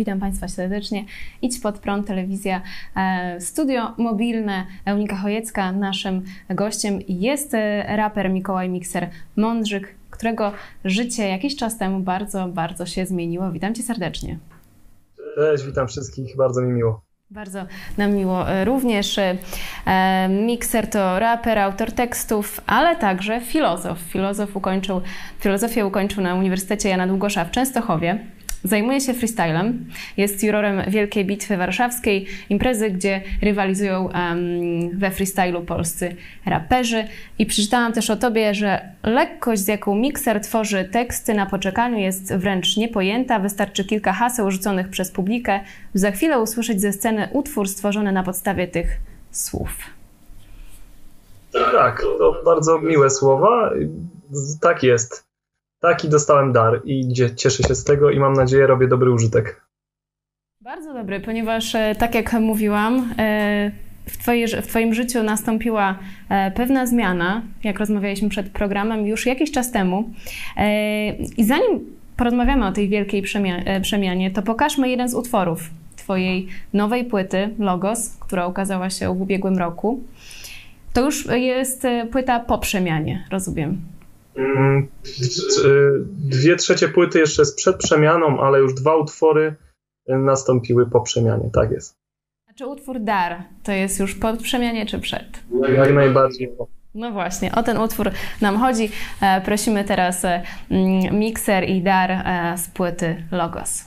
Witam Państwa serdecznie. Idź pod prąd, telewizja, e, studio mobilne. Eunika Chojecka, naszym gościem jest e, raper Mikołaj Mikser Mądrzyk, którego życie jakiś czas temu bardzo, bardzo się zmieniło. Witam Cię serdecznie. Cześć, witam wszystkich, bardzo mi miło. Bardzo nam miło e, również. Mikser to raper, autor tekstów, ale także filozof. Filozof ukończył, filozofię ukończył na Uniwersytecie Jana Długosza w Częstochowie. Zajmuje się freestylem, jest jurorem Wielkiej Bitwy Warszawskiej, imprezy, gdzie rywalizują we freestylu polscy raperzy. I przeczytałam też o tobie, że lekkość, z jaką mikser tworzy teksty na poczekaniu, jest wręcz niepojęta. Wystarczy kilka haseł rzuconych przez publikę, za chwilę usłyszeć ze sceny utwór stworzony na podstawie tych słów. Tak, to bardzo miłe słowa. Tak jest taki dostałem dar i cieszę się z tego i mam nadzieję robię dobry użytek. Bardzo dobry, ponieważ e, tak jak mówiłam, e, w, twoje, w Twoim życiu nastąpiła e, pewna zmiana, jak rozmawialiśmy przed programem już jakiś czas temu. I zanim porozmawiamy o tej wielkiej przemianie, to pokażmy jeden z utworów Twojej nowej płyty Logos, która ukazała się w ubiegłym roku. To już jest płyta po przemianie, rozumiem. Mm, dwie trzecie płyty jeszcze jest przed przemianą, ale już dwa utwory nastąpiły po przemianie, tak jest. A czy utwór Dar to jest już po przemianie czy przed? Jak najbardziej No właśnie, o ten utwór nam chodzi. E, prosimy teraz e, Mikser i Dar e, z płyty Logos.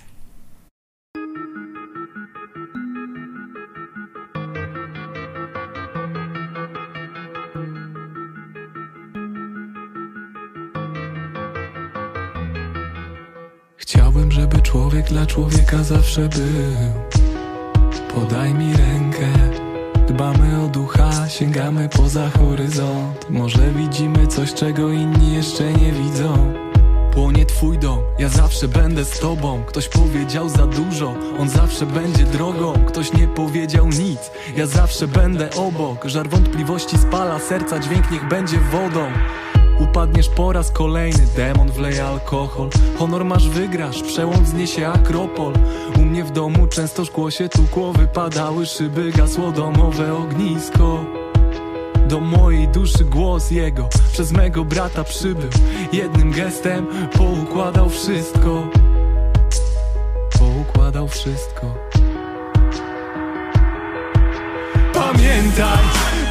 Człowiek dla człowieka zawsze był. Podaj mi rękę Dbamy o ducha, sięgamy poza horyzont. Może widzimy coś, czego inni jeszcze nie widzą. Płonie twój dom, ja zawsze będę z tobą. Ktoś powiedział za dużo, on zawsze będzie drogą. Ktoś nie powiedział nic, ja zawsze będę obok. Żar wątpliwości spala serca, dźwięk niech będzie wodą Upadniesz po raz kolejny, demon wleje alkohol. Honor masz, wygrasz, przełom wzniesie akropol. U mnie w domu często szkło się tukło Wypadały szyby, gasło domowe ognisko. Do mojej duszy głos jego Przez mego brata przybył. Jednym gestem poukładał wszystko. Poukładał wszystko. Pamiętaj,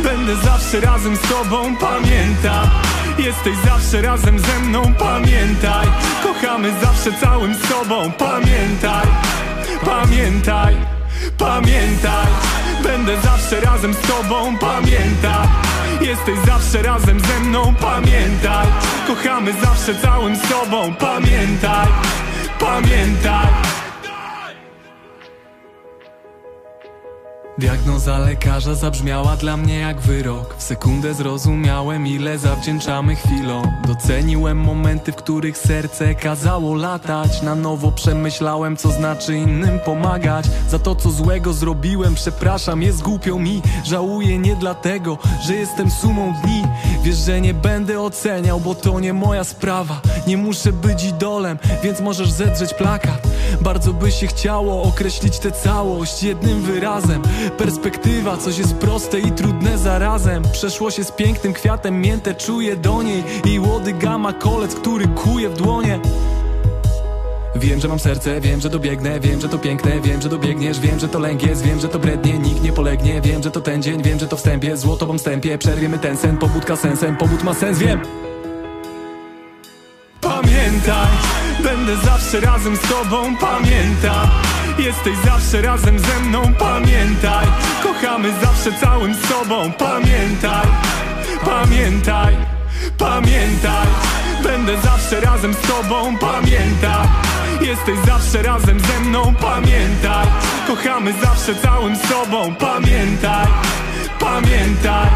będę zawsze razem z tobą Pamiętam Jesteś zawsze razem ze mną, pamiętaj. Kochamy zawsze całym sobą, pamiętaj. Pamiętaj, pamiętaj. Będę zawsze razem z tobą, pamiętaj. Jesteś zawsze razem ze mną, pamiętaj. Kochamy zawsze całym sobą, pamiętaj. Pamiętaj Diagnoza lekarza zabrzmiała dla mnie jak wyrok. W sekundę zrozumiałem ile zawdzięczamy chwilom. Doceniłem momenty, w których serce kazało latać. Na nowo przemyślałem co znaczy innym pomagać. Za to co złego zrobiłem przepraszam jest głupio mi. Żałuję nie dlatego, że jestem sumą dni. Wiesz, że nie będę oceniał, bo to nie moja sprawa. Nie muszę być idolem, więc możesz zedrzeć plakat. Bardzo by się chciało określić tę całość jednym wyrazem Perspektywa, coś jest proste i trudne zarazem. Przeszło się z pięknym kwiatem, miętę czuję do niej. I łody gama kolec, który kuje w dłonie. Wiem, że mam serce, wiem, że dobiegnę Wiem, że to piękne, wiem, że dobiegniesz Wiem, że to lęk jest, wiem, że to brednie Nikt nie polegnie, wiem, że to ten dzień Wiem, że to wstępie, złoto po wstępie. Przerwiemy ten sen, pobudka sensem Pobud ma sens, wiem. Pamiętaj, będę zawsze razem z tobą Pamiętam Jesteś zawsze razem ze mną, pamiętaj. Kochamy zawsze całym sobą, pamiętaj. Pamiętaj, pamiętaj. Będę zawsze razem z tobą, pamiętaj. Jesteś zawsze razem ze mną, pamiętaj. Kochamy zawsze całym sobą, pamiętaj. Pamiętaj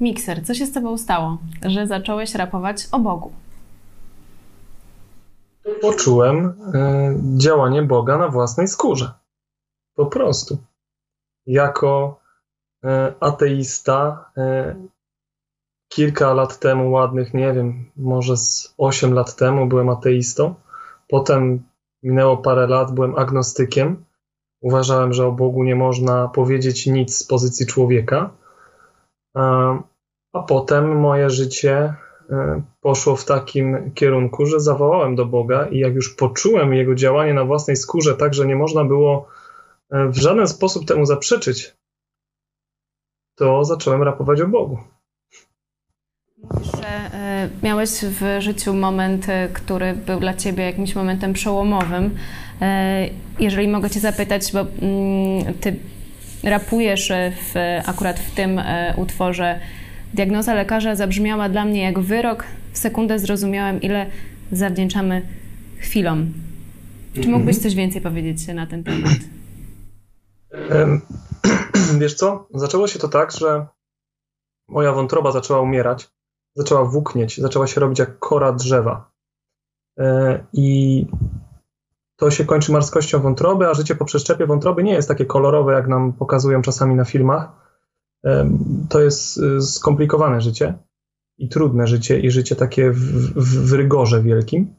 Mikser, co się z tobą stało, że zacząłeś rapować o Bogu? poczułem działanie Boga na własnej skórze. Po prostu. Jako ateista kilka lat temu, ładnych, nie wiem, może z 8 lat temu byłem ateistą. Potem minęło parę lat, byłem agnostykiem. Uważałem, że o Bogu nie można powiedzieć nic z pozycji człowieka. A potem moje życie e, poszło w takim kierunku, że zawołałem do Boga i jak już poczułem Jego działanie na własnej skórze, tak, że nie można było e, w żaden sposób temu zaprzeczyć, to zacząłem rapować o Bogu. Mówisz, że e, miałeś w życiu moment, który był dla Ciebie jakimś momentem przełomowym. Jeżeli mogę Cię zapytać, bo mm, Ty rapujesz w, akurat w tym utworze, diagnoza lekarza zabrzmiała dla mnie jak wyrok. W sekundę zrozumiałem, ile zawdzięczamy chwilom. Czy mhm. mógłbyś coś więcej powiedzieć na ten temat? Wiesz co? Zaczęło się to tak, że moja wątroba zaczęła umierać zaczęła włóknieć, zaczęła się robić jak kora drzewa. E, I to się kończy marskością wątroby, a życie po przeszczepie wątroby nie jest takie kolorowe, jak nam pokazują czasami na filmach. E, to jest e, skomplikowane życie i trudne życie, i życie takie w, w, w rygorze wielkim.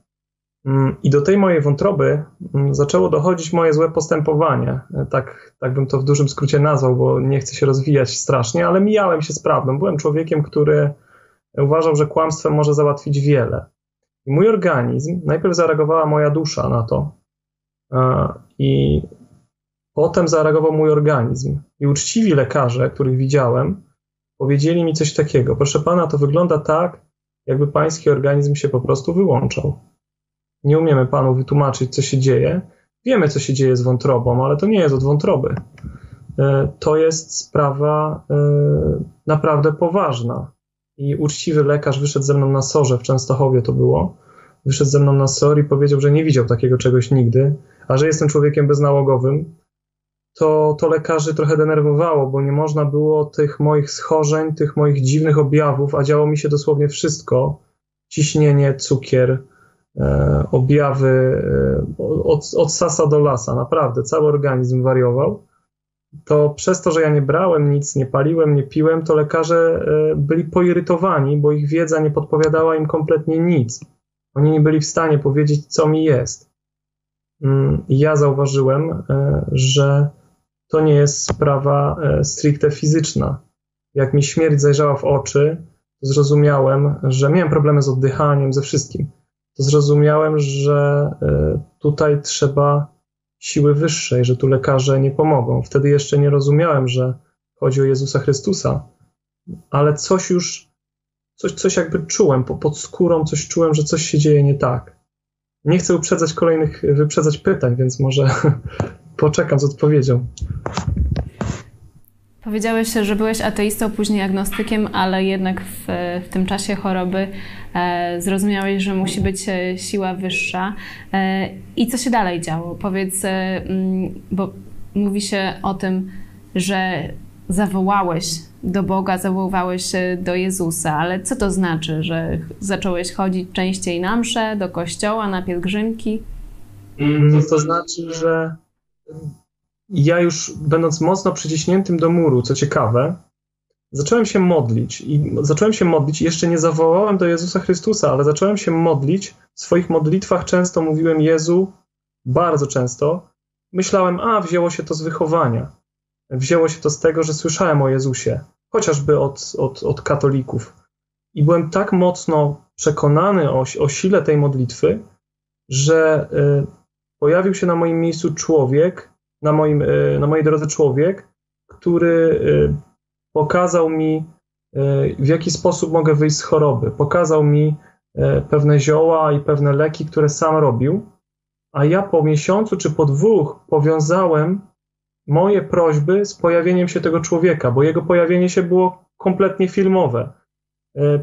Mm, I do tej mojej wątroby mm, zaczęło dochodzić moje złe postępowanie. Tak, tak bym to w dużym skrócie nazwał, bo nie chcę się rozwijać strasznie, ale mijałem się z prawdą. Byłem człowiekiem, który uważał, że kłamstwem może załatwić wiele. I mój organizm, najpierw zareagowała moja dusza na to, i potem zareagował mój organizm. I uczciwi lekarze, których widziałem, powiedzieli mi coś takiego: Proszę pana, to wygląda tak, jakby pański organizm się po prostu wyłączał. Nie umiemy panu wytłumaczyć, co się dzieje. Wiemy, co się dzieje z wątrobą, ale to nie jest od wątroby. E, to jest sprawa e, naprawdę poważna i uczciwy lekarz wyszedł ze mną na sorze, w Częstochowie to było, wyszedł ze mną na SOR i powiedział, że nie widział takiego czegoś nigdy, a że jestem człowiekiem beznałogowym, to, to lekarzy trochę denerwowało, bo nie można było tych moich schorzeń, tych moich dziwnych objawów, a działo mi się dosłownie wszystko, ciśnienie, cukier, e, objawy e, od, od sasa do lasa, naprawdę, cały organizm wariował to przez to, że ja nie brałem nic, nie paliłem, nie piłem, to lekarze e, byli poirytowani, bo ich wiedza nie podpowiadała im kompletnie nic. Oni nie byli w stanie powiedzieć, co mi jest. Mm, ja zauważyłem, e, że to nie jest sprawa e, stricte fizyczna. Jak mi śmierć zajrzała w oczy, zrozumiałem, że miałem problemy z oddychaniem, ze wszystkim. To zrozumiałem, że tutaj trzeba siły wyższej, że tu lekarze nie pomogą. Wtedy jeszcze nie rozumiałem, że chodzi o Jezusa Chrystusa, ale coś już, coś, coś jakby czułem, pod skórą coś czułem, że coś się dzieje nie tak. Nie chcę uprzedzać kolejnych, wyprzedzać pytań, więc może poczekam z odpowiedzią. Powiedziałeś, że byłeś ateistą, później agnostykiem, ale jednak w, w tym czasie choroby e, zrozumiałeś, że musi być e, siła wyższa. E, I co się dalej działo? Powiedz, e, mm, bo mówi się o tym, że zawołałeś do Boga, zawołałeś do Jezusa, ale co to znaczy, że zacząłeś chodzić częściej na msze, do kościoła, na pielgrzymki? Mm, to znaczy, że ja już będąc mocno przyciśniętym do muru, co ciekawe, zacząłem się modlić i zacząłem się modlić jeszcze nie zawołałem do Jezusa Chrystusa, ale zacząłem się modlić. W swoich modlitwach często mówiłem Jezu, bardzo często. Myślałem, a wzięło się to z wychowania. Wzięło się to z tego, że słyszałem o Jezusie, chociażby od, od, od katolików. I byłem tak mocno przekonany o, o sile tej modlitwy, że y, pojawił się na moim miejscu człowiek, na, moim, e, na mojej drodze człowiek, który e, pokazał mi, e, w jaki sposób mogę wyjść z choroby. Pokazał mi pewne zioła i pewne leki, które sam robił, a ja po miesiącu czy po dwóch powiązałem moje prośby z pojawieniem się tego człowieka, bo jego pojawienie się było kompletnie filmowe.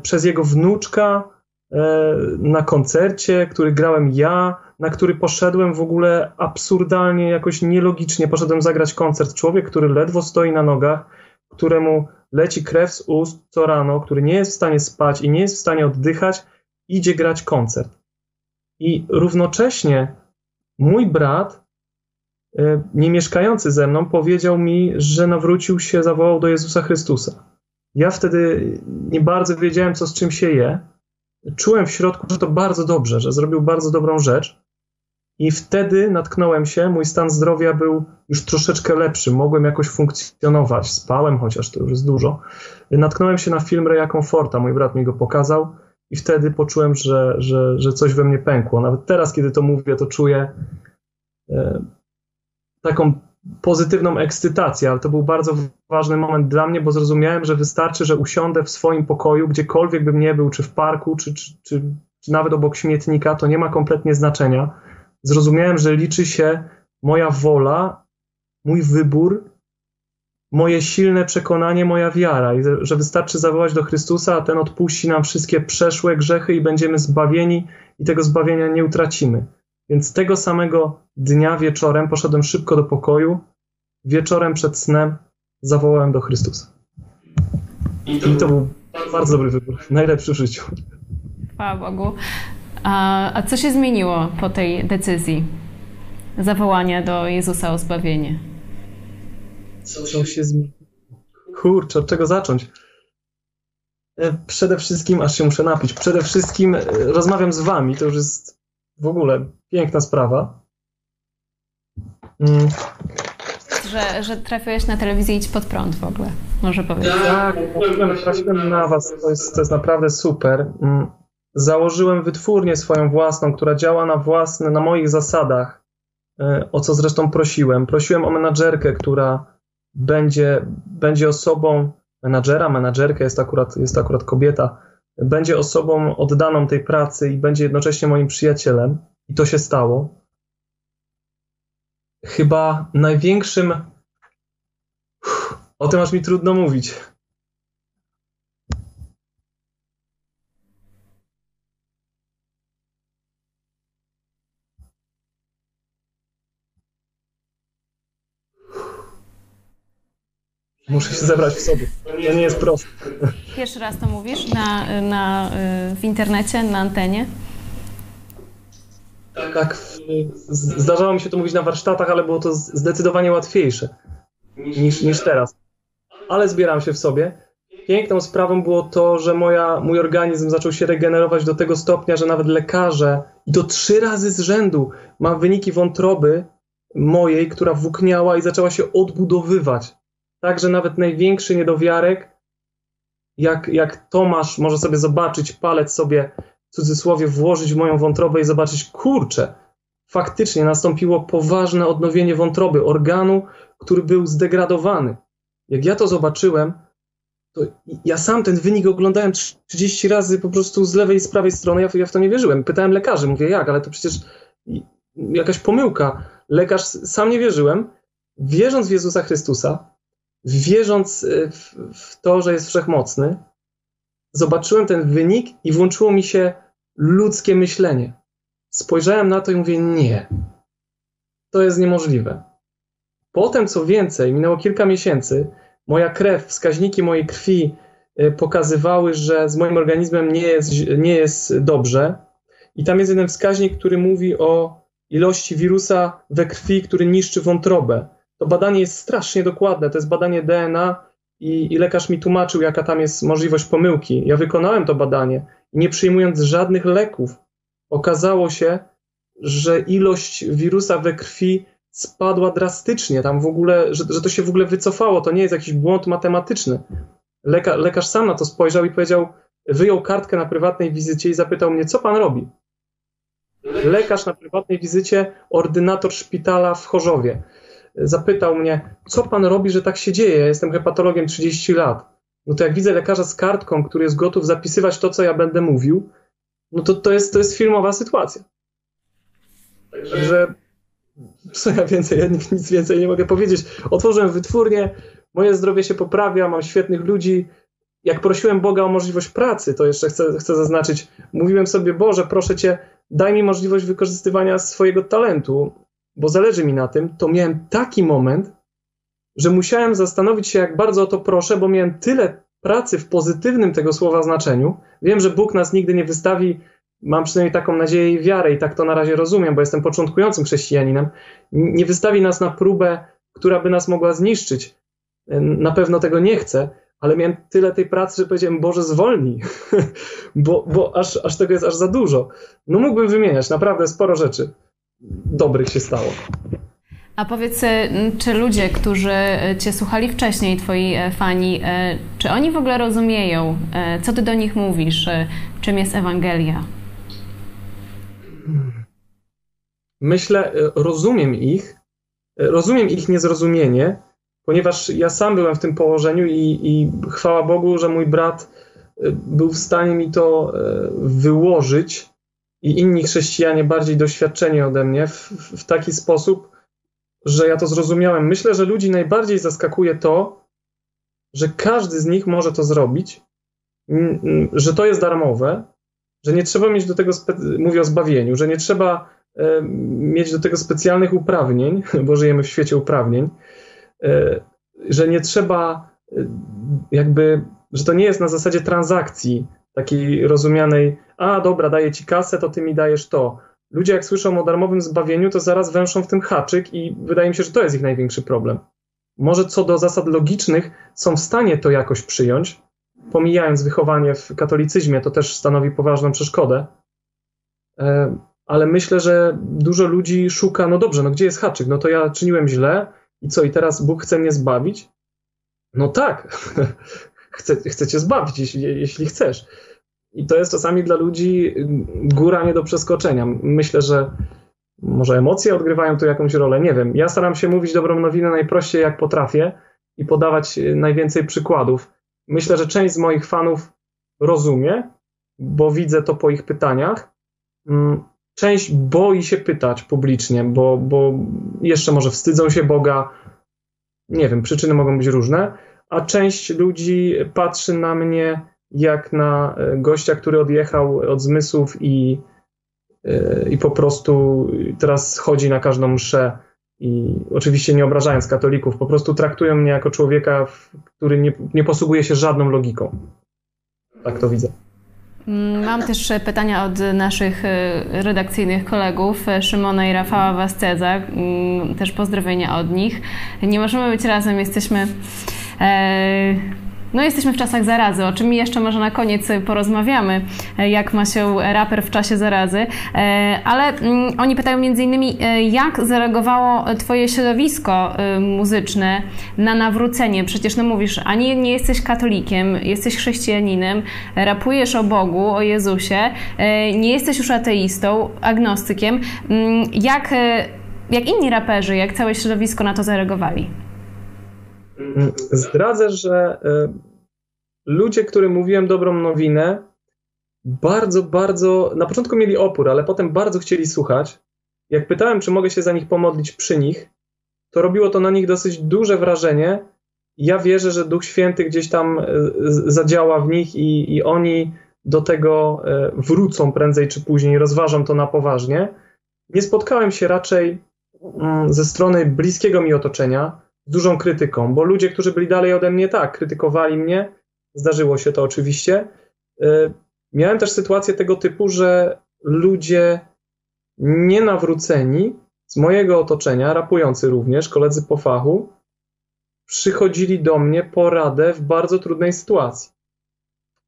Przez jego wnuczka na koncercie, który grałem ja, na który poszedłem w ogóle absurdalnie, jakoś nielogicznie. Poszedłem zagrać koncert. Człowiek, który ledwo stoi na nogach, któremu leci krew z ust co rano, który nie jest w stanie spać i nie jest w stanie oddychać, idzie grać koncert. I równocześnie mój brat, e, nie mieszkający ze mną, powiedział mi, że nawrócił się, zawołał do Jezusa Chrystusa. Ja wtedy nie bardzo wiedziałem, co z czym się je. Czułem w środku, że to bardzo dobrze, że zrobił bardzo dobrą rzecz. I wtedy natknąłem się, mój stan zdrowia był już troszeczkę lepszy, mogłem jakoś funkcjonować, spałem, chociaż to już jest dużo. Natknąłem się na film Reya Comforta, mój brat mi go pokazał i wtedy poczułem, że, że, że coś we mnie pękło. Nawet teraz, kiedy to mówię, to czuję e, taką pozytywną ekscytację, ale to był bardzo ważny moment dla mnie, bo zrozumiałem, że wystarczy, że usiądę w swoim pokoju, gdziekolwiek bym nie był, czy w parku, czy, czy, czy, czy nawet obok śmietnika, to nie ma kompletnie znaczenia. Zrozumiałem, że liczy się moja wola, mój wybór, moje silne przekonanie, moja wiara, i że wystarczy zawołać do Chrystusa, a ten odpuści nam wszystkie przeszłe grzechy i będziemy zbawieni, i tego zbawienia nie utracimy. Więc tego samego dnia wieczorem poszedłem szybko do pokoju. Wieczorem przed snem zawołałem do Chrystusa. I to, I to był bardzo dobry wybór, najlepszy w życiu. Chwała Bogu. A, a co się zmieniło po tej decyzji zawołania do Jezusa o zbawienie? Co się zmieniło? Kurczę, od czego zacząć? E, przede wszystkim, aż się muszę napić, przede wszystkim e, rozmawiam z wami, to już jest w ogóle piękna sprawa. Mm. Że, że trafiłeś na telewizję Idź Pod Prąd w ogóle, może powiedzieć. Tak, trafiłem na was, to jest, to jest naprawdę super. Mm. Założyłem wytwórnię swoją własną, która działa na własne, na moich zasadach, e, o co zresztą prosiłem. Prosiłem o menadżerkę, która będzie, będzie osobą, menadżera, menadżerka jest akurat, jest akurat kobieta, będzie osobą oddaną tej pracy i będzie jednocześnie moim przyjacielem. I to się stało. Chyba największym. O tym aż mi trudno mówić. Muszę się zebrać w sobie. To nie jest proste. Pierwszy raz to mówisz na, na, w internecie, na antenie? Tak, zdarzało mi się to mówić na warsztatach, ale było to zdecydowanie łatwiejsze niż, niż teraz. Ale zbieram się w sobie. Piękną sprawą było to, że moja, mój organizm zaczął się regenerować do tego stopnia, że nawet lekarze, i to trzy razy z rzędu, mam wyniki wątroby mojej, która włókniała i zaczęła się odbudowywać tak, że nawet największy niedowiarek, jak, jak Tomasz może sobie zobaczyć, palec sobie cudzysłowie włożyć w moją wątrobę i zobaczyć, kurczę, faktycznie nastąpiło poważne odnowienie wątroby, organu, który był zdegradowany. Jak ja to zobaczyłem, to ja sam ten wynik oglądałem 30 razy po prostu z lewej i z prawej strony, ja, ja w to nie wierzyłem. Pytałem lekarzy, mówię jak, ale to przecież jakaś pomyłka. Lekarz, sam nie wierzyłem. Wierząc w Jezusa Chrystusa, wierząc y, w, w to, że jest wszechmocny, zobaczyłem ten wynik i włączyło mi się ludzkie myślenie. Spojrzałem na to i mówię: Nie, to jest niemożliwe. Potem, co więcej, minęło kilka miesięcy, moja krew, wskaźniki mojej krwi y, pokazywały, że z moim organizmem nie jest, nie jest dobrze. I tam jest jeden wskaźnik, który mówi o ilości wirusa we krwi, który niszczy wątrobę to badanie jest strasznie dokładne. To jest badanie DNA i, i lekarz mi tłumaczył, jaka tam jest możliwość pomyłki. Ja wykonałem to badanie nie przyjmując żadnych leków, okazało się, że ilość wirusa we krwi spadła drastycznie. Tam w ogóle, że, że to się w ogóle wycofało. To nie jest jakiś błąd matematyczny. Leka, lekarz sam na to spojrzał i powiedział, wyjął kartkę na prywatnej wizycie i zapytał mnie, co pan robi? Lekarz na prywatnej wizycie, ordynator szpitala w Chorzowie zapytał mnie, co pan robi, że tak się dzieje? Ja jestem hepatologiem 30 lat. No to jak widzę lekarza z kartką, który jest gotów zapisywać to, co ja będę mówił, no to to jest, to jest filmowa sytuacja. Także co ja więcej, ja nic więcej nie mogę powiedzieć. Otworzyłem wytwórnię, moje zdrowie się poprawia, mam świetnych ludzi. Jak prosiłem Boga o możliwość pracy, to jeszcze chcę, chcę zaznaczyć, mówiłem sobie, Boże, proszę Cię, daj mi możliwość wykorzystywania swojego talentu bo zależy mi na tym, to miałem taki moment, że musiałem zastanowić się, jak bardzo o to proszę, bo miałem tyle pracy w pozytywnym tego słowa znaczeniu. Wiem, że Bóg nas nigdy nie wystawi mam przynajmniej taką nadzieję i wiarę i tak to na razie rozumiem, bo jestem początkującym chrześcijaninem, nie wystawi nas na próbę, która by nas mogła zniszczyć. Na pewno tego nie chcę, ale miałem tyle tej pracy, że powiedziałem, Boże, zwolnij, bo, bo aż, aż tego jest aż za dużo. No mógłbym wymieniać, naprawdę sporo rzeczy dobrych się stało. A powiedz, y, czy ludzie, którzy y, Cię słuchali wcześniej, Twoi e, fani, e, czy oni w ogóle rozumieją, e, co Ty do nich mówisz, czym jest Ewangelia? Myślę, rozumiem ich, rozumiem ich niezrozumienie, ponieważ ja sam byłem w tym położeniu i, i chwała Bogu, że mój brat był w stanie mi to wyłożyć i inni chrześcijanie bardziej doświadczeni ode mnie w, w taki sposób, że ja to zrozumiałem. Myślę, że ludzi najbardziej zaskakuje to, że każdy z nich może to zrobić, że to jest darmowe, że nie trzeba mieć do tego, mówię o zbawieniu, że nie trzeba e, mieć do tego specjalnych uprawnień, bo żyjemy w świecie uprawnień, e, że nie trzeba e, jakby, że to nie jest na zasadzie transakcji takiej rozumianej, a dobra, daję ci kasę, to ty mi dajesz to ludzie jak słyszą o darmowym zbawieniu, to zaraz węszą w tym haczyk i wydaje mi się, że to jest ich największy problem. Może co do zasad logicznych są w stanie to jakoś przyjąć, pomijając wychowanie w katolicyzmie, to też stanowi poważną przeszkodę. E, ale myślę, że dużo ludzi szuka, no dobrze, no gdzie jest haczyk? No to ja czyniłem źle i co, i teraz Bóg chce mnie zbawić? No tak, chce, chce cię zbawić, jeśli, jeśli chcesz. I to jest czasami dla ludzi góra nie do przeskoczenia. Myślę, że może emocje odgrywają tu jakąś rolę, nie wiem. Ja staram się mówić dobrą nowinę najprościej jak potrafię i podawać najwięcej przykładów. Myślę, że część z moich fanów rozumie, bo widzę to po ich pytaniach. Mm, część boi się pytać publicznie, bo, bo jeszcze może wstydzą się Boga. Nie wiem, przyczyny mogą być różne, a część ludzi patrzy na mnie jak na e, gościa, który odjechał od zmysłów i, e, i po prostu teraz chodzi na każdą mszę. I oczywiście nie obrażając katolików, po prostu traktują mnie jako człowieka, który nie, nie posługuje się żadną logiką. Tak to widzę. Mm, mam też pytania od naszych e, redakcyjnych kolegów, Szymona i Rafała Wasceza. Mm, też pozdrowienia od nich. Nie możemy być razem, jesteśmy no jesteśmy w czasach zarazy, o czym jeszcze może na koniec porozmawiamy, e, jak ma się raper w czasie zarazy. E, ale mm, oni pytają między innymi, jak zareagowało Twoje środowisko muzyczne na nawrócenie? Przecież no mówisz, ani nie jesteś katolikiem, jesteś chrześcijaninem, rapujesz o Bogu, o Jezusie, nie jesteś już ateistą, agnostykiem. Mm, jak, jak inni raperzy, jak całe środowisko na to zareagowali? Zdradzę, że e, ludzie, którym mówiłem dobrą nowinę, bardzo, bardzo, na początku mieli opór, ale potem bardzo chcieli słuchać. Jak pytałem, czy mogę się za nich pomodlić przy nich, to robiło to na nich dosyć duże wrażenie. Ja wierzę, że Duch Święty gdzieś tam e, zadziała w nich i, i oni do tego e, wrócą prędzej czy później, rozważą to na poważnie. Nie spotkałem się raczej mm, ze strony bliskiego mi otoczenia dużą krytyką, bo ludzie, którzy byli dalej ode mnie, tak, krytykowali mnie, zdarzyło się to oczywiście. E, miałem też sytuację tego typu, że ludzie nienawróceni z mojego otoczenia, rapujący również, koledzy po fachu, przychodzili do mnie po radę w bardzo trudnej sytuacji.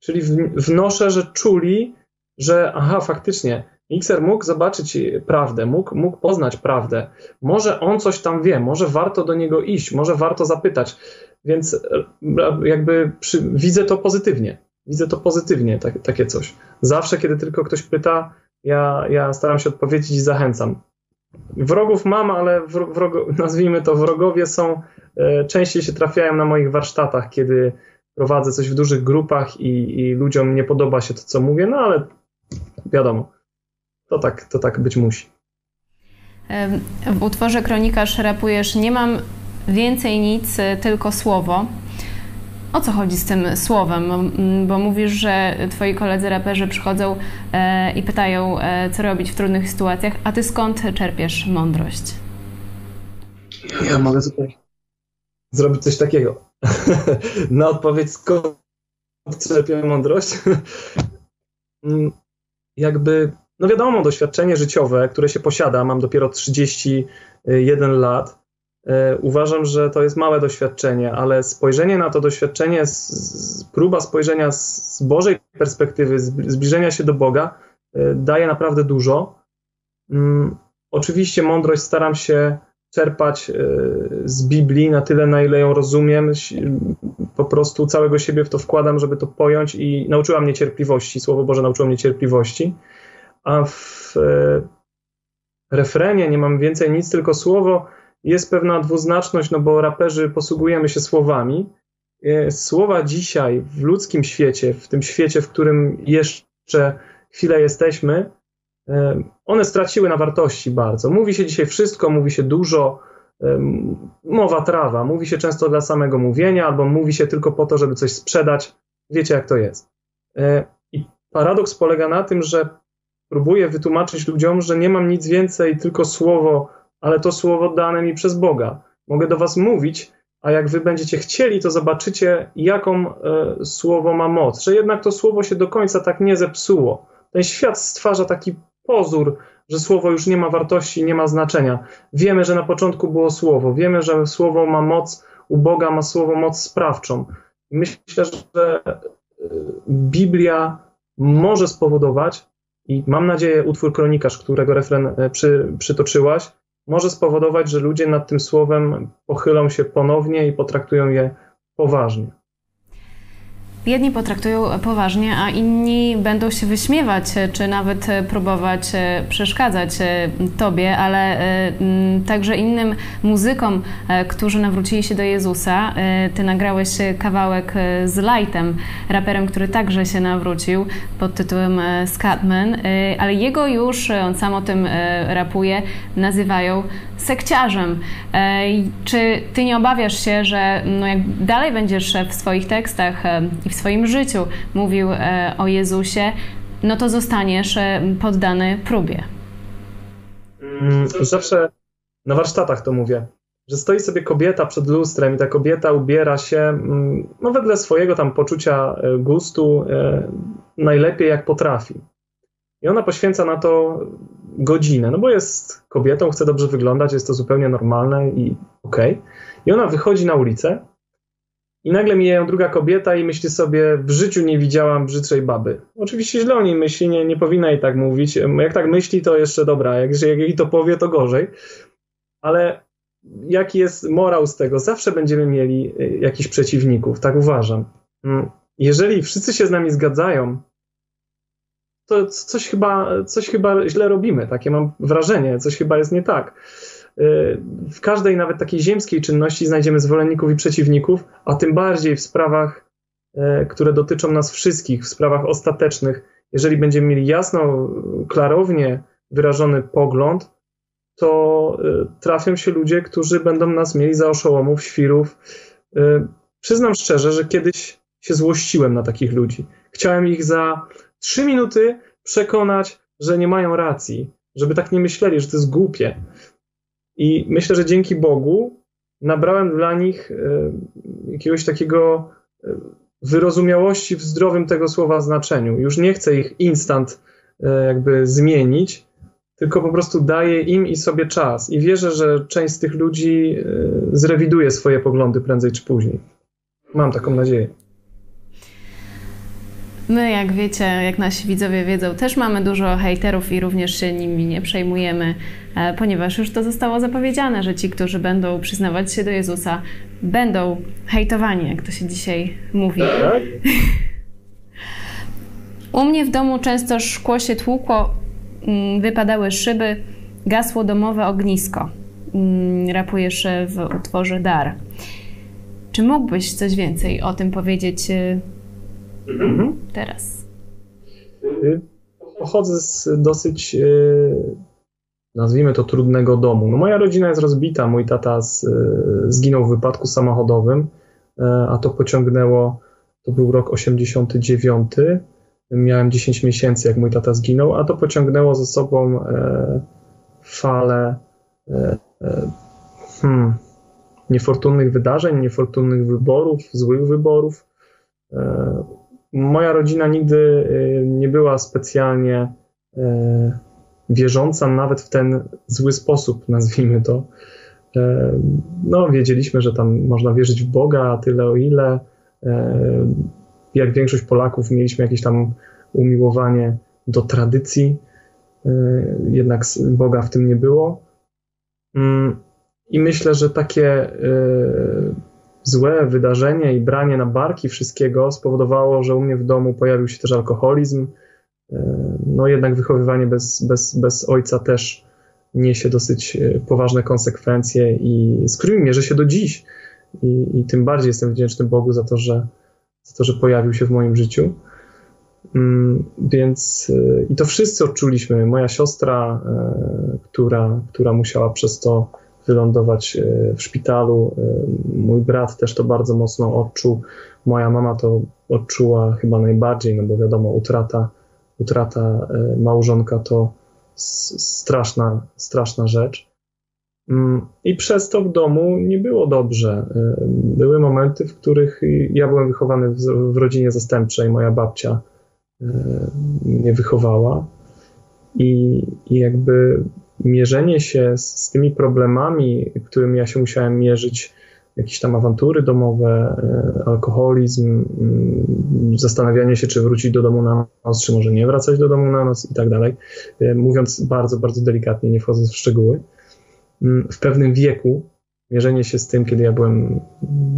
Czyli wnoszę, że czuli, że aha, faktycznie, Mixer mógł zobaczyć prawdę, mógł, mógł poznać prawdę. Może on coś tam wie, może warto do niego iść, może warto zapytać. Więc e, jakby przy, widzę to pozytywnie. Widzę to pozytywnie, tak, takie coś. Zawsze, kiedy tylko ktoś pyta, ja, ja staram się odpowiedzieć i zachęcam. Wrogów mam, ale wrogo, nazwijmy to wrogowie są, e, częściej się trafiają na moich warsztatach, kiedy prowadzę coś w dużych grupach i, i ludziom nie podoba się to, co mówię, no ale wiadomo to tak, to tak być musi. W utworze Kronikarz rapujesz Nie mam więcej nic, tylko słowo. O co chodzi z tym słowem? Bo mówisz, że twoi koledzy raperzy przychodzą e, i pytają, e, co robić w trudnych sytuacjach, a ty skąd czerpiesz mądrość? Ja mogę tutaj zrobić coś takiego. Na odpowiedź, skąd czerpię mądrość? Mm, jakby, no wiadomo, doświadczenie życiowe, które się posiada, mam dopiero 31 lat, e, uważam, że to jest małe doświadczenie, ale spojrzenie na to doświadczenie, próba spojrzenia z Bożej perspektywy, zbliżenia się do Boga, e, daje naprawdę dużo. Mm, oczywiście mądrość staram się czerpać e, z Biblii na tyle, na ile ją rozumiem. Po prostu całego siebie w to wkładam, żeby to pojąć i nauczyła mnie cierpliwości. Słowo Boże nauczyło mnie cierpliwości. A w e, refrenie nie mam więcej nic, tylko słowo jest pewna dwuznaczność, no bo raperzy posługujemy się słowami. E, słowa dzisiaj w ludzkim świecie, w tym świecie, w którym jeszcze chwilę jesteśmy, one straciły na wartości bardzo. Mówi się dzisiaj wszystko, mówi się dużo, mowa trawa, mówi się często dla samego mówienia, albo mówi się tylko po to, żeby coś sprzedać. Wiecie, jak to jest. E, I paradoks polega na tym, że próbuję wytłumaczyć ludziom, że nie mam nic więcej, tylko słowo, ale to słowo dane mi przez Boga. Mogę do Was mówić, a jak Wy będziecie chcieli, to zobaczycie, jaką e, słowo ma moc. Że jednak to słowo się do końca tak nie zepsuło. Ten świat stwarza taki pozór, że słowo już nie ma wartości, nie ma znaczenia. Wiemy, że na początku było słowo, wiemy, że słowo ma moc, u Boga ma słowo moc sprawczą. Myślę, że e, Biblia może spowodować, i mam nadzieję, utwór kronikarz, którego refren e, przy, przytoczyłaś, może spowodować, że ludzie nad tym słowem pochylą się ponownie i potraktują je poważnie. Jedni potraktują poważnie, a inni będą się wyśmiewać, czy nawet próbować e, przeszkadzać e, Tobie, ale e, także innym muzykom, którzy nawrócili się do Jezusa. Ty nagrałeś kawałek z Lightem, raperem, który także się nawrócił pod tytułem Scatman, ale jego już, on sam o tym rapuje, nazywają sekciarzem. Czy Ty nie obawiasz się, że no jak dalej będziesz w swoich tekstach i w swoim życiu mówił e, o Jezusie, no to zostaniesz e, poddany próbie. Mm, zawsze na warsztatach to mówię, że stoi sobie kobieta przed lustrem i ta kobieta ubiera się mm, no, wedle swojego tam poczucia e, gustu najlepiej jak potrafi. I ona poświęca na to godzinę, no bo jest kobietą, chce dobrze wyglądać, jest to zupełnie normalne i okej. Okay. I ona wychodzi na ulicę i nagle mijają druga kobieta i myśli sobie, w życiu nie widziałam brzydszej baby. Oczywiście źle o niej myśli, nie, nie powinna jej tak mówić. Jak tak myśli, to jeszcze dobra, jak, jak jej to powie, to gorzej. Ale jaki jest morał z tego? Zawsze będziemy mieli y, jakichś przeciwników, tak uważam. Mm, jeżeli wszyscy się z nami zgadzają, to coś chyba, coś chyba źle robimy. Takie mam wrażenie, coś chyba jest nie tak. Y, w każdej nawet takiej ziemskiej czynności znajdziemy zwolenników i przeciwników, a tym bardziej w sprawach, y, które dotyczą nas wszystkich, w sprawach ostatecznych. Jeżeli będziemy mieli jasno, klarownie wyrażony pogląd, to y, trafią się ludzie, którzy będą nas mieli za oszołomów, świrów. Przyznam szczerze, że kiedyś się złościłem na takich ludzi. Chciałem ich za trzy minuty przekonać, że nie mają racji, żeby tak nie myśleli, że to jest głupie. I myślę, że dzięki Bogu nabrałem dla nich e, jakiegoś takiego e, wyrozumiałości w zdrowym tego słowa znaczeniu. Już nie chcę ich instant e, jakby zmienić, tylko po prostu daję im i sobie czas. I wierzę, że część z tych ludzi zrewiduje swoje poglądy prędzej czy później. Mam taką nadzieję. My, jak wiecie, jak nasi widzowie wiedzą, też mamy dużo hejterów i również się nimi nie przejmujemy, e, ponieważ już to zostało zapowiedziane, że ci, którzy będą przyznawać się do Jezusa, będą hejtowani, jak to się dzisiaj mówi. Tak? U mnie w domu często szkło się tłukło, mm, wypadały szyby, gasło domowe ognisko. Mm, rapujesz w utworze Dar. Czy mógłbyś coś więcej o tym powiedzieć y, Mhm. Teraz. Y, pochodzę z dosyć, y, nazwijmy to, trudnego domu. No moja rodzina jest rozbita. Mój tata z, y, zginął w wypadku samochodowym, a to pociągnęło, to był rok 89. Miałem 10 miesięcy, jak mój tata zginął, a to pociągnęło ze sobą e, falę e, e, hmm, niefortunnych wydarzeń, niefortunnych wyborów, złych wyborów moja rodzina nigdy y, nie była specjalnie wierząca nawet w ten zły sposób, nazwijmy to. No, wiedzieliśmy, że tam można wierzyć w Boga tyle o ile. Jak większość Polaków mieliśmy jakieś tam umiłowanie do tradycji, jednak Boga w tym nie było. Mm, I myślę, że takie złe wydarzenie i branie na barki wszystkiego spowodowało, że u mnie w domu pojawił się też alkoholizm. E, no jednak wychowywanie bez, bez, bez ojca też niesie dosyć e, poważne konsekwencje i z którymi mierzę się do dziś. I, I, tym bardziej jestem wdzięczny Bogu za to, że, za to, że pojawił się w moim życiu. Mm, więc e, i to wszyscy odczuliśmy. Moja siostra, która, która musiała przez to wylądować e, w szpitalu. E, mój brat też to bardzo mocno odczuł. Moja mama to odczuła chyba najbardziej, no bo wiadomo, utrata, utrata e, małżonka to straszna, straszna rzecz. Mm, I przez to w domu nie było dobrze. Były momenty, w których ja byłem wychowany w rodzinie zastępczej, moja babcia mnie wychowała. I, i jakby mierzenie się z, z tymi problemami, którymi ja się musiałem mierzyć, jakieś tam awantury domowe, e, alkoholizm, mm, zastanawianie się, czy wrócić do domu na noc, czy może nie wracać do domu na noc i tak dalej. E, mówiąc bardzo, bardzo delikatnie, nie wchodząc w szczegóły. Mm, w pewnym wieku mierzenie się z tym, kiedy ja byłem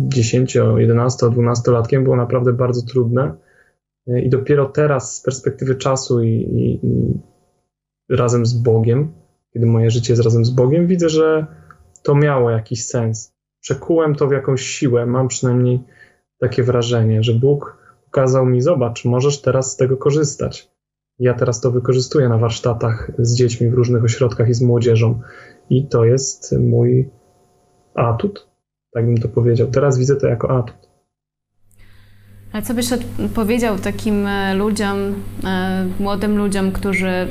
10, 11, 12 latkiem, było naprawdę bardzo trudne. E, I dopiero teraz, z perspektywy czasu i, i, i razem z Bogiem, kiedy moje życie jest razem z Bogiem, widzę, że to miało jakiś sens. Przekułem to w jakąś siłę, mam przynajmniej takie wrażenie, że Bóg pokazał mi, zobacz, możesz teraz z tego korzystać. Ja teraz to wykorzystuję na warsztatach z dziećmi w różnych ośrodkach i z młodzieżą. I to jest mój atut, tak bym to powiedział. Teraz widzę to jako atut. A co byś powiedział takim e, ludziom, e, młodym ludziom, którzy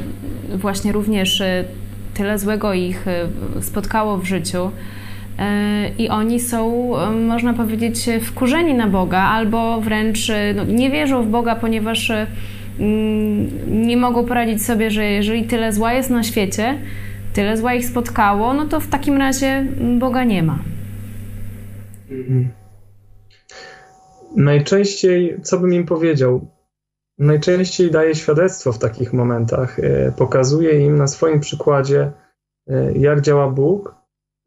właśnie również e, tyle złego ich e, spotkało w życiu. E, I oni są, e, można powiedzieć, wkurzeni na Boga, albo wręcz no, nie wierzą w Boga, ponieważ mm, nie mogą poradzić sobie, że jeżeli tyle zła jest na świecie, tyle zła ich spotkało, no to w takim razie Boga nie ma. Mhm. Najczęściej, co bym im powiedział? Najczęściej daje świadectwo w takich momentach. E, pokazuje im na swoim przykładzie, e, jak działa Bóg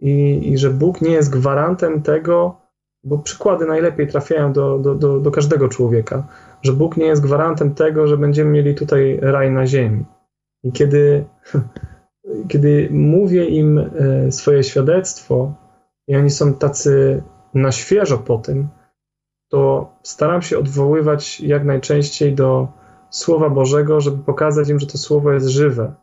i, i że Bóg nie jest gwarantem tego, bo przykłady najlepiej trafiają do, do, do, do każdego człowieka, że Bóg nie jest gwarantem tego, że będziemy mieli tutaj raj na ziemi. I kiedy, kiedy mówię im e, swoje świadectwo i oni są tacy na świeżo po tym, to staram się odwoływać jak najczęściej do Słowa Bożego, żeby pokazać im, że to Słowo jest żywe.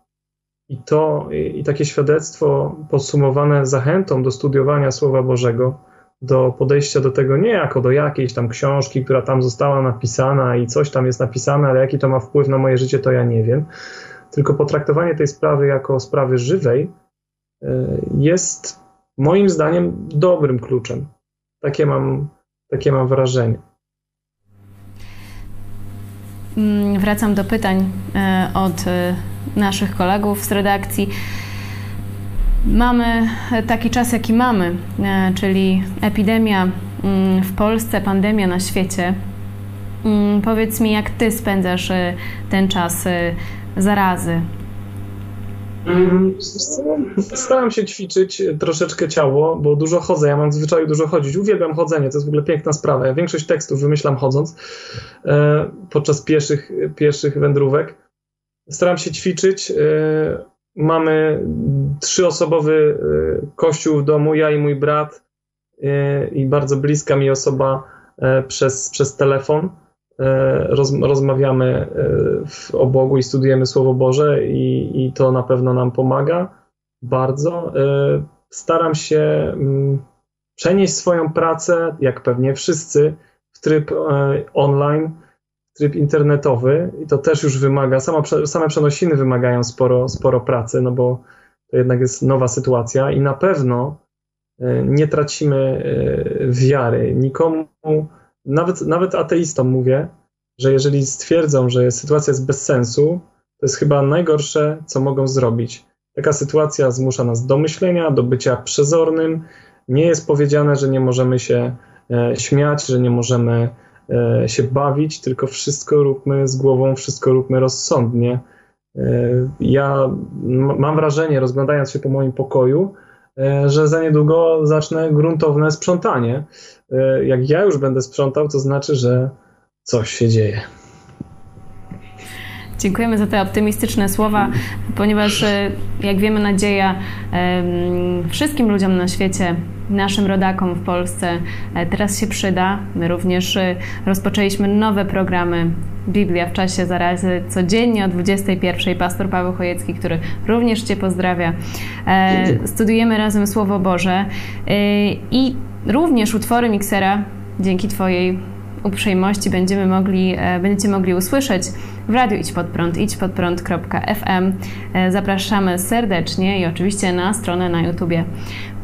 I to, i, i takie świadectwo podsumowane zachętą do studiowania Słowa Bożego, do podejścia do tego nie jako do jakiejś tam książki, która tam została napisana i coś tam jest napisane, ale jaki to ma wpływ na moje życie, to ja nie wiem. Tylko potraktowanie tej sprawy jako sprawy żywej e, jest moim zdaniem dobrym kluczem. Takie mam takie mam wrażenie. Mm, wracam do pytań e, od e, naszych kolegów z redakcji. Mamy taki czas, jaki mamy, e, czyli epidemia mm, w Polsce, pandemia na świecie. Mm, powiedz mi, jak ty spędzasz ten czas zarazy? Mhm. Staram się ćwiczyć troszeczkę ciało, bo dużo chodzę. Ja mam w zwyczaju dużo chodzić. Uwielbiam chodzenie, to jest w ogóle piękna sprawa. Ja większość tekstów wymyślam chodząc e, podczas pieszych, pieszych wędrówek. Staram się ćwiczyć. E, mamy trzyosobowy e, kościół w domu, ja i mój brat i bardzo bliska mi osoba przez, przez telefon roz, rozmawiamy e, w, o Bogu i studujemy Słowo Boże i, i to na pewno nam pomaga bardzo. E, staram się mm, przenieść swoją pracę, jak pewnie wszyscy, w tryb online, w tryb internetowy i to też już wymaga, sama, same przenosiny wymagają sporo, sporo pracy, no bo to jednak jest nowa sytuacja i na pewno nie tracimy wiary. Nikomu nawet, nawet ateistom mówię, że jeżeli stwierdzą, że sytuacja jest bez sensu, To jest chyba najgorsze, co mogą zrobić. Taka sytuacja zmusza nas do myślenia, do bycia przezornym. Nie jest powiedziane, że nie możemy się e, śmiać, że nie możemy e, się bawić, tylko wszystko róbmy z głową, wszystko róbmy rozsądnie. E, ja mam wrażenie, rozglądając się po moim pokoju, że za niedługo zacznę gruntowne sprzątanie. E, jak ja już będę sprzątał, to znaczy, że coś się dzieje. Dziękujemy za te optymistyczne słowa, ponieważ jak wiemy, nadzieja wszystkim ludziom na świecie, naszym rodakom w Polsce teraz się przyda. My również rozpoczęliśmy nowe programy Biblia w czasie zarazy codziennie o 21. Pastor Paweł Chojecki, który również Cię pozdrawia. Studiujemy razem Słowo Boże i również utwory Miksera dzięki Twojej uprzejmości będziemy mogli, e, będziecie mogli usłyszeć w radiu Idź Pod Prąd, idźpodprąd.fm. E, zapraszamy serdecznie i oczywiście na stronę na YouTubie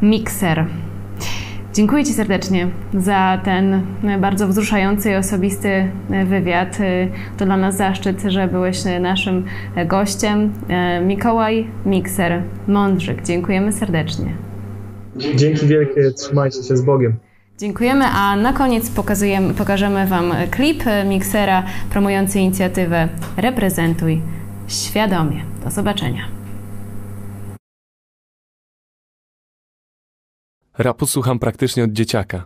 Mixer. Dziękuję Ci serdecznie za ten bardzo wzruszający i osobisty wywiad. E, to dla nas zaszczyt, że byłeś naszym gościem. Mikołaj Mikser Mądrzyk. Dziękujemy serdecznie. Dzięki wielkie, trzymajcie się z Bogiem. Dziękujemy, a na koniec pokażemy Wam klip miksera promujący inicjatywę Reprezentuj świadomie. Do zobaczenia. Rapu słucham praktycznie od dzieciaka.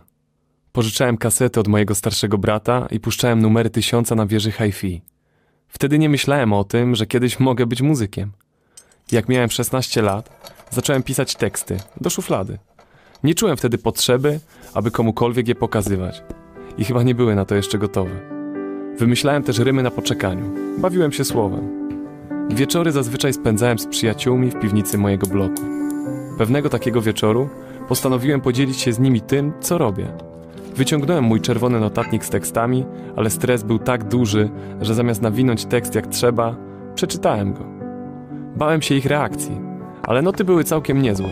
Pożyczałem kasety od mojego starszego brata i puszczałem numery tysiąca na wieży hi-fi. Wtedy nie myślałem o tym, że kiedyś mogę być muzykiem. Jak miałem 16 lat, zacząłem pisać teksty do szuflady. Nie czułem wtedy potrzeby, aby komukolwiek je pokazywać. I chyba nie były na to jeszcze gotowe. Wymyślałem też rymy na poczekaniu. Bawiłem się słowem. Wieczory zazwyczaj spędzałem z przyjaciółmi w piwnicy mojego bloku. Pewnego takiego wieczoru postanowiłem podzielić się z nimi tym, co robię. Wyciągnąłem mój czerwony notatnik z tekstami, ale stres był tak duży, że zamiast nawinąć tekst jak trzeba, przeczytałem go. Bałem się ich reakcji, ale noty były całkiem niezłe.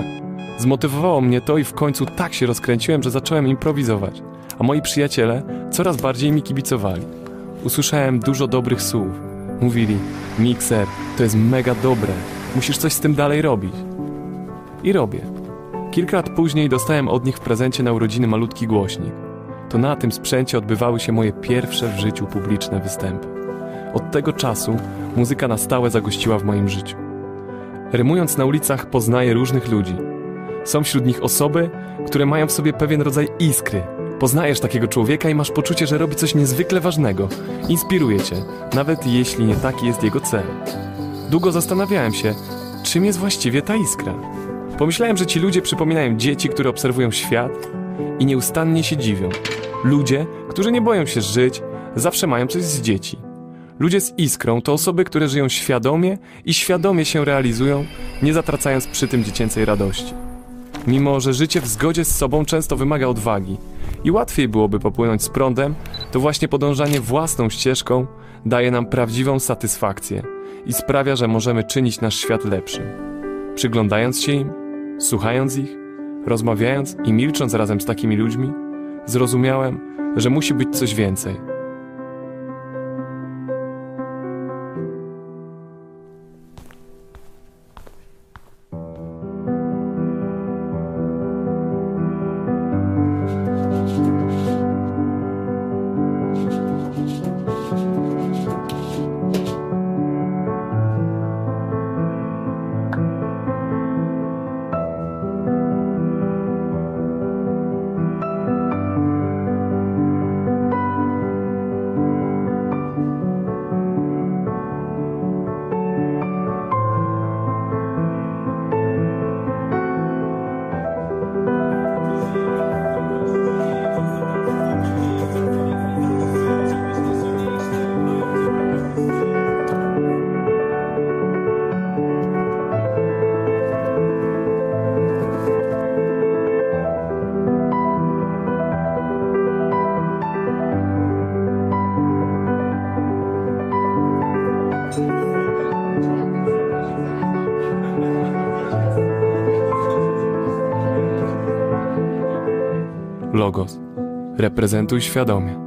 Zmotywowało mnie to i w końcu tak się rozkręciłem, że zacząłem improwizować, a moi przyjaciele coraz bardziej mi kibicowali. Usłyszałem dużo dobrych słów. Mówili: Mikser, to jest mega dobre, musisz coś z tym dalej robić. I robię. Kilka lat później dostałem od nich w prezencie na urodziny malutki głośnik. To na tym sprzęcie odbywały się moje pierwsze w życiu publiczne występy. Od tego czasu muzyka na stałe zagościła w moim życiu. Rymując na ulicach poznaję różnych ludzi, są wśród nich osoby, które mają w sobie pewien rodzaj iskry. Poznajesz takiego człowieka i masz poczucie, że robi coś niezwykle ważnego. Inspiruje cię, nawet jeśli nie taki jest jego cel. Długo zastanawiałem się, czym jest właściwie ta iskra. Pomyślałem, że ci ludzie przypominają dzieci, które obserwują świat i nieustannie się dziwią. Ludzie, którzy nie boją się żyć, zawsze mają coś z dzieci. Ludzie z iskrą to osoby, które żyją świadomie i świadomie się realizują, nie zatracając przy tym dziecięcej radości. Mimo, że życie w zgodzie z sobą często wymaga odwagi i łatwiej byłoby popłynąć z prądem, to właśnie podążanie własną ścieżką daje nam prawdziwą satysfakcję i sprawia, że możemy czynić nasz świat lepszym. Przyglądając się im, słuchając ich, rozmawiając i milcząc razem z takimi ludźmi, zrozumiałem, że musi być coś więcej – Logos. Reprezentuj świadomie.